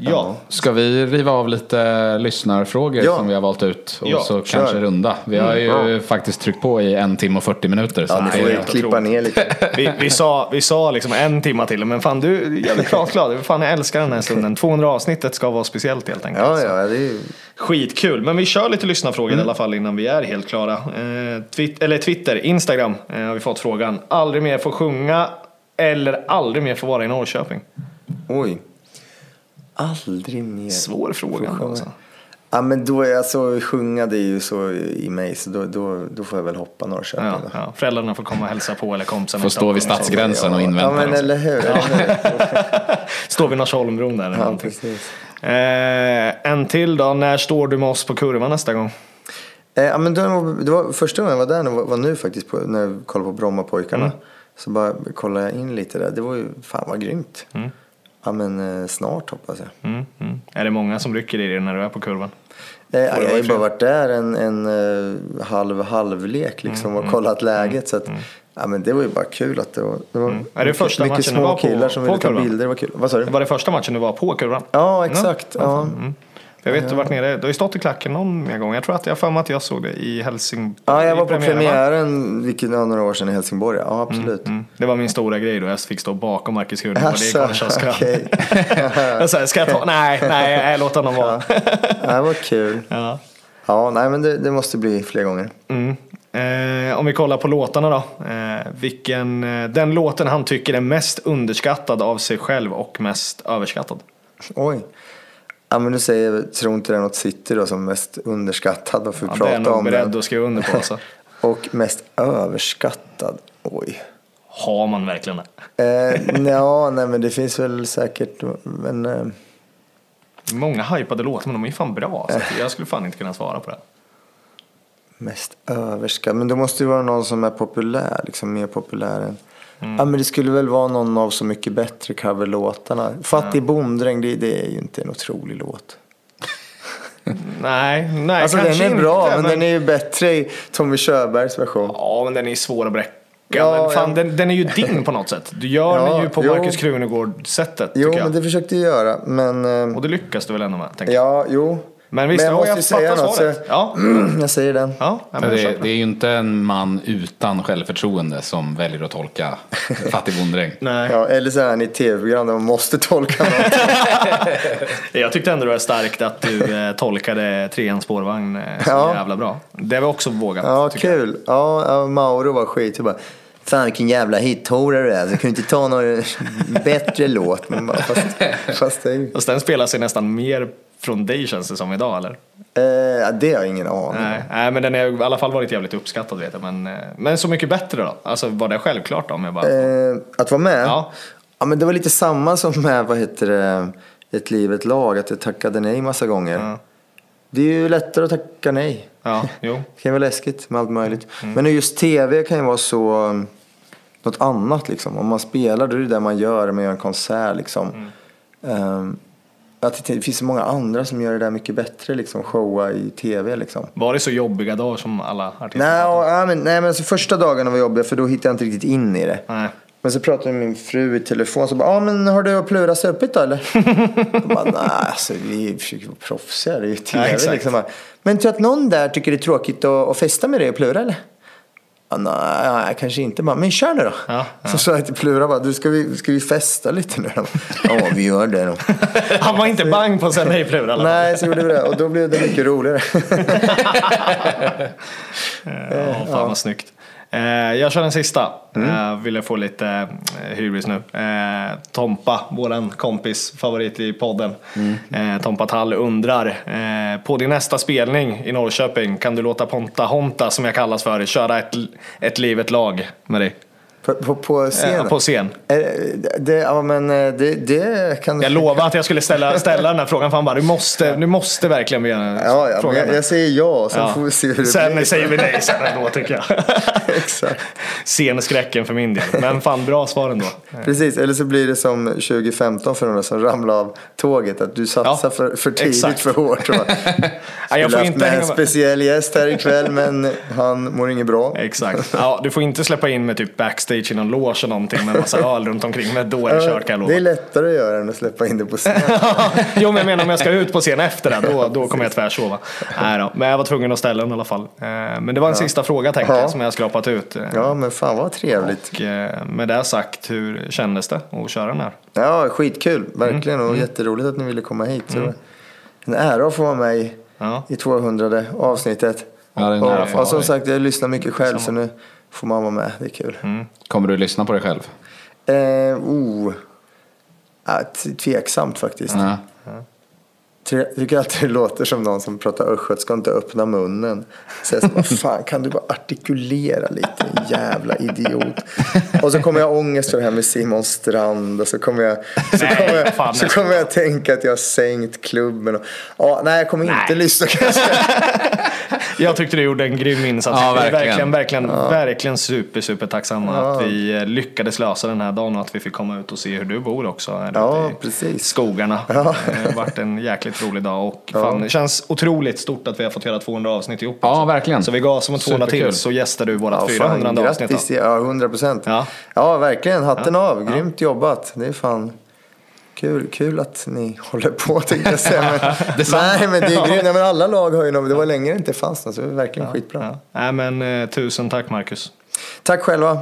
S2: Ja.
S3: Ska vi riva av lite lyssnarfrågor
S1: Ja.
S3: som vi har valt ut och
S2: Ja,
S3: så
S1: kör.
S3: kanske runda? Vi har ju faktiskt tryckt på i en timme och 40 minuter. Så
S1: Ja, ni
S3: det
S1: får
S2: helt
S1: klippa ner lite.
S2: Vi, vi, sa, vi sa liksom en timma till, men fan du är jävligt pratglad. Fan jag älskar den här stunden. 200 avsnittet ska vara speciellt helt enkelt.
S1: Ja, ja, det är.
S2: Skitkul, men vi kör lite lyssnarfrågor i alla fall innan vi är helt klara. Eh, twit- eller Twitter, Instagram eh, har vi fått frågan. Aldrig mer få sjunga eller aldrig mer få vara i Norrköping?
S1: Oj. Aldrig mer.
S2: Svår fråga. Alltså.
S1: Ja, men då är alltså sjunga det är ju så i mig så då, då, då får jag väl hoppa Norrköping
S2: Ja, ja. Föräldrarna får komma och hälsa på eller kompisarna
S3: Får stå vid stadsgränsen och
S1: Ja,
S3: invänta
S1: men
S3: dem.
S1: eller hur. Hur?
S2: Stå vid Norsholmbron där. eller
S1: Ja, precis.
S2: Eh, en till då. När står du med oss på kurvan nästa gång?
S1: Eh, ja, men då, det var första gången jag var där nu var, var nu faktiskt på, när jag kollade på Brommapojkarna.
S2: Mm.
S1: Så bara kollade jag in lite där. Det var ju fan vad grymt.
S2: Mm.
S1: Ja men eh, snart hoppas jag.
S2: Mm, mm. Är det många som rycker i dig när du är på kurvan?
S1: Eh, jag har ju bara varit där en, en eh, halv halvlek liksom
S2: Mm,
S1: och kollat läget. Så att, ja, men det var ju bara kul att det var, det var
S2: Mm. Är det första
S1: mycket
S2: matchen du
S1: små
S2: var på-
S1: killar som
S2: på
S1: ville ta
S2: kurvan?
S1: bilder. Det var kul. Vad sa du?
S2: Det var det första matchen du var på kurvan?
S1: Ja exakt. Ja,
S2: Mm. Jag vet du varit nere, du har ju stått i klacken någon mer gång. Jag tror att jag för mig att jag såg det i Helsingborg.
S1: Ja, jag var på
S2: premiären,
S1: premiären, vilket var några år sedan i Helsingborg. Ja, absolut.
S2: Mm. Det var min stora grej då, jag fick stå bakom Marcus
S1: Asså,
S2: Konstkiosken.
S1: okej.
S2: Jag sa, ska jag ta? Nej, nej, nej låt honom vara.
S1: Ja, det var kul.
S2: Ja.
S1: Ja, nej men det, det måste bli fler gånger.
S2: Mm. Eh, om vi kollar på låtarna då. Eh, vilken, eh, den låten han tycker är mest underskattad av sig själv och mest överskattad.
S1: Oj. Ja, men du säger, tror inte det är något city då som är mest underskattad? Varför
S2: Ja,
S1: vi
S2: det är jag nog beredd
S1: den?
S2: att skriva under på alltså.
S1: Och mest överskattad? Oj.
S2: Har man verkligen det?
S1: Eh, ja, nej men det finns väl säkert, men eh,
S2: Många hypade låtar men de är fan bra. Så att jag skulle fan inte kunna svara på det.
S1: mest överskattad. Men det måste ju vara någon som är populär, liksom mer populär än
S2: Mm.
S1: Ja men det skulle väl vara någon av Så mycket bättre coverlåtarna. Fattig bonddräng, det, det är ju inte en otrolig låt.
S2: Nej, nej
S1: Alltså den
S2: kanske
S1: är bra,
S2: inte,
S1: men, den är ju bättre i Tommy Körbergs version.
S2: Ja, men den är svår att bräcka.
S1: Ja,
S2: men fan,
S1: ja.
S2: den, den är ju din på något sätt. Du gör
S1: Ja,
S2: den ju på
S1: jo.
S2: Marcus Krunegård-sättet,
S1: Jo, men det försökte jag göra. Men, eh,
S2: Och det lyckas du väl ändå med,
S1: ja, jo.
S2: Men visst,
S1: jag
S2: ja,
S1: måste
S2: jag
S1: ju säga något. Så.
S2: Ja,
S1: jag säger den.
S2: ja, men jag
S3: det, det är ju inte en man utan självförtroende som väljer att tolka fattig bonddräng.
S2: Nej.
S1: Ja, eller så är han i tv-program där man måste tolka något.
S2: Jag tyckte ändå det var starkt att du eh, tolkade treans spårvagn eh, så
S1: Ja.
S2: jävla bra. Det var också vågat.
S1: Ja,
S2: jag.
S1: kul. Ja, Mauro var skit. Jag bara, Fan vilken jävla hithora du är. Du kunde inte ta någon bättre låt. Men bara, fast, fast det är ju...
S2: Fast den spelar sig nästan mer från dig känns det som idag eller?
S1: Eh, det har jag ingen aning
S2: Nej,
S1: om.
S2: nej men den har i alla fall varit jävligt uppskattad vet jag. Men, eh, men så mycket bättre då? Alltså var det självklart då? Om jag bara...
S1: Eh, att vara med?
S2: Ja.
S1: ja. men det var lite samma som med, vad heter det, Ett liv, ett lag. Att jag tackade nej massa gånger.
S2: Ja.
S1: Det är ju lättare att tacka nej.
S2: Ja, jo.
S1: Det kan vara läskigt med allt möjligt.
S2: Mm.
S1: Men just tv kan ju vara så um, något annat liksom. Om man spelar då är det det man gör, man gör en konsert liksom.
S2: Mm.
S1: Um, att det, finns så många andra som gör det där mycket bättre liksom, showa i tv liksom.
S2: Var det så jobbiga dagar som alla artister
S1: Nej, och, ja, men, nej men alltså, första dagarna var jobbiga för då hittade jag inte riktigt in i det.
S2: Nej.
S1: Men så pratade jag med min fru i telefon så bara, ja ah, men har du och Plura supit då eller? jag bara, nej alltså vi försöker vara proffsiga, det är ju tv
S2: Ja,
S1: liksom. Men tror du att någon där tycker det är tråkigt att, att festa med dig och Plura eller? Ja, nej, kanske inte. Bara, men kör nu då.
S2: Ja,
S1: Så sa jag till Plura, bara, du, ska, vi, ska vi festa lite nu? Ja, vi gör det då.
S2: Han var inte bang på att säga nej det
S1: Nej, så gjorde vi det. Och då blev det mycket roligare.
S2: Ja, fan vad snyggt. Eh, jag kör den sista.
S1: Mm.
S2: Eh, vill jag få lite eh, hybris nu. Tompa, våran kompis, favorit i podden.
S1: Mm.
S2: Tompa Tall undrar. På din nästa spelning i Norrköping kan du låta Ponta Honta, som jag kallas för, köra ett, ett liv, ett lag med dig?
S1: På, på, på scenen.
S2: Eh, på scen.
S1: Det, ja, men det, det kan
S2: Jag lovade att jag skulle ställa, ställa den här frågan för han bara, du måste, du måste verkligen begära
S1: Ja, ja
S2: frågan.
S1: jag, jag säger ja, sen
S2: Ja.
S1: får vi se hur det
S2: Sen
S1: blir.
S2: säger vi nej sen ändå tycker jag.
S1: Exakt.
S2: Scenskräcken för min del. Men fan bra svar ändå.
S1: Precis, eller så blir det som 2015 för några som ramlade av tåget. Att du satsar
S2: Ja,
S1: för, för tidigt
S2: exakt.
S1: för hårt.
S2: Ja, jag får
S1: haft
S2: inte
S1: med en speciell gäst här ikväll men han mår inget bra.
S2: Exakt. Ja, du får inte släppa in med typ backstage i någon loge och någonting med massa öl runt omkring. Men då är det kört kan jag
S1: Det är
S2: lova.
S1: lättare att göra än att släppa in det på scen.
S2: jo, men jag menar om jag ska ut på scen efter det, då, då kommer jag tvärsova. Nej då. Men jag var tvungen att ställa den i alla fall. Eh, Men det var en sista fråga tänkte
S1: Ja.
S2: jag som jag skrapat ut. Eh,
S1: Ja men fan vad trevligt.
S2: Och eh, med det sagt, hur kändes det att köra den här?
S1: Ja skitkul, verkligen.
S2: Mm.
S1: Och jätteroligt att ni ville komma hit. Så En ära att få vara med i,
S2: Ja.
S1: i 200 avsnittet.
S3: Ja, det är en ära att få
S1: och, och som sagt, jag lyssnar mycket själv så nu får man vara med. Det är kul.
S3: Kommer du lyssna på dig själv?
S1: Eh, oh. ja, tveksamt faktiskt.
S3: Ja.
S1: Jag tycker alltid det låter som någon som pratar östgötska och inte öppna munnen. Så jag bara, fan kan du bara artikulera lite jävla idiot. Och så kommer jag ångest för det här med Simon Strand och så kommer jag, så
S2: Nej,
S1: kommer jag,
S2: fan,
S1: så
S2: nej.
S1: kommer jag tänka att jag har sänkt klubben. Och, ja, nej, jag kommer inte
S2: Nej.
S1: lyssna kan jag
S2: tyckte du gjorde en grym insats.
S3: Ja, verkligen.
S2: verkligen, verkligen, verkligen super, super tacksamma att vi eh, lyckades lösa den här dagen och att vi fick komma ut och se hur du bor också. Här
S1: Ja, precis.
S2: skogarna. Det har varit en jäkligt rolig dag och fan, det känns otroligt stort att vi har fått göra 200 avsnitt ihop.
S3: Ja,
S2: också.
S3: verkligen.
S2: Så vi gasar mot 200 till
S3: Superkul.
S2: så gästar du vårt
S1: Ja,
S2: 400
S1: fan,
S2: avsnitt.
S1: Grattis, ja, 100 procent.
S2: Ja.
S1: Ja. verkligen. Hatten av. Grymt jobbat. Det är fan Kul, kul att ni håller på tänkte jag säga. Men, nej, men det är grymt. Nej, men alla lag har ju något. Det var länge det inte fanns något, så det är verkligen skitbra.
S2: Ja. Nej, men eh, tusen tack Marcus.
S1: Tack själva.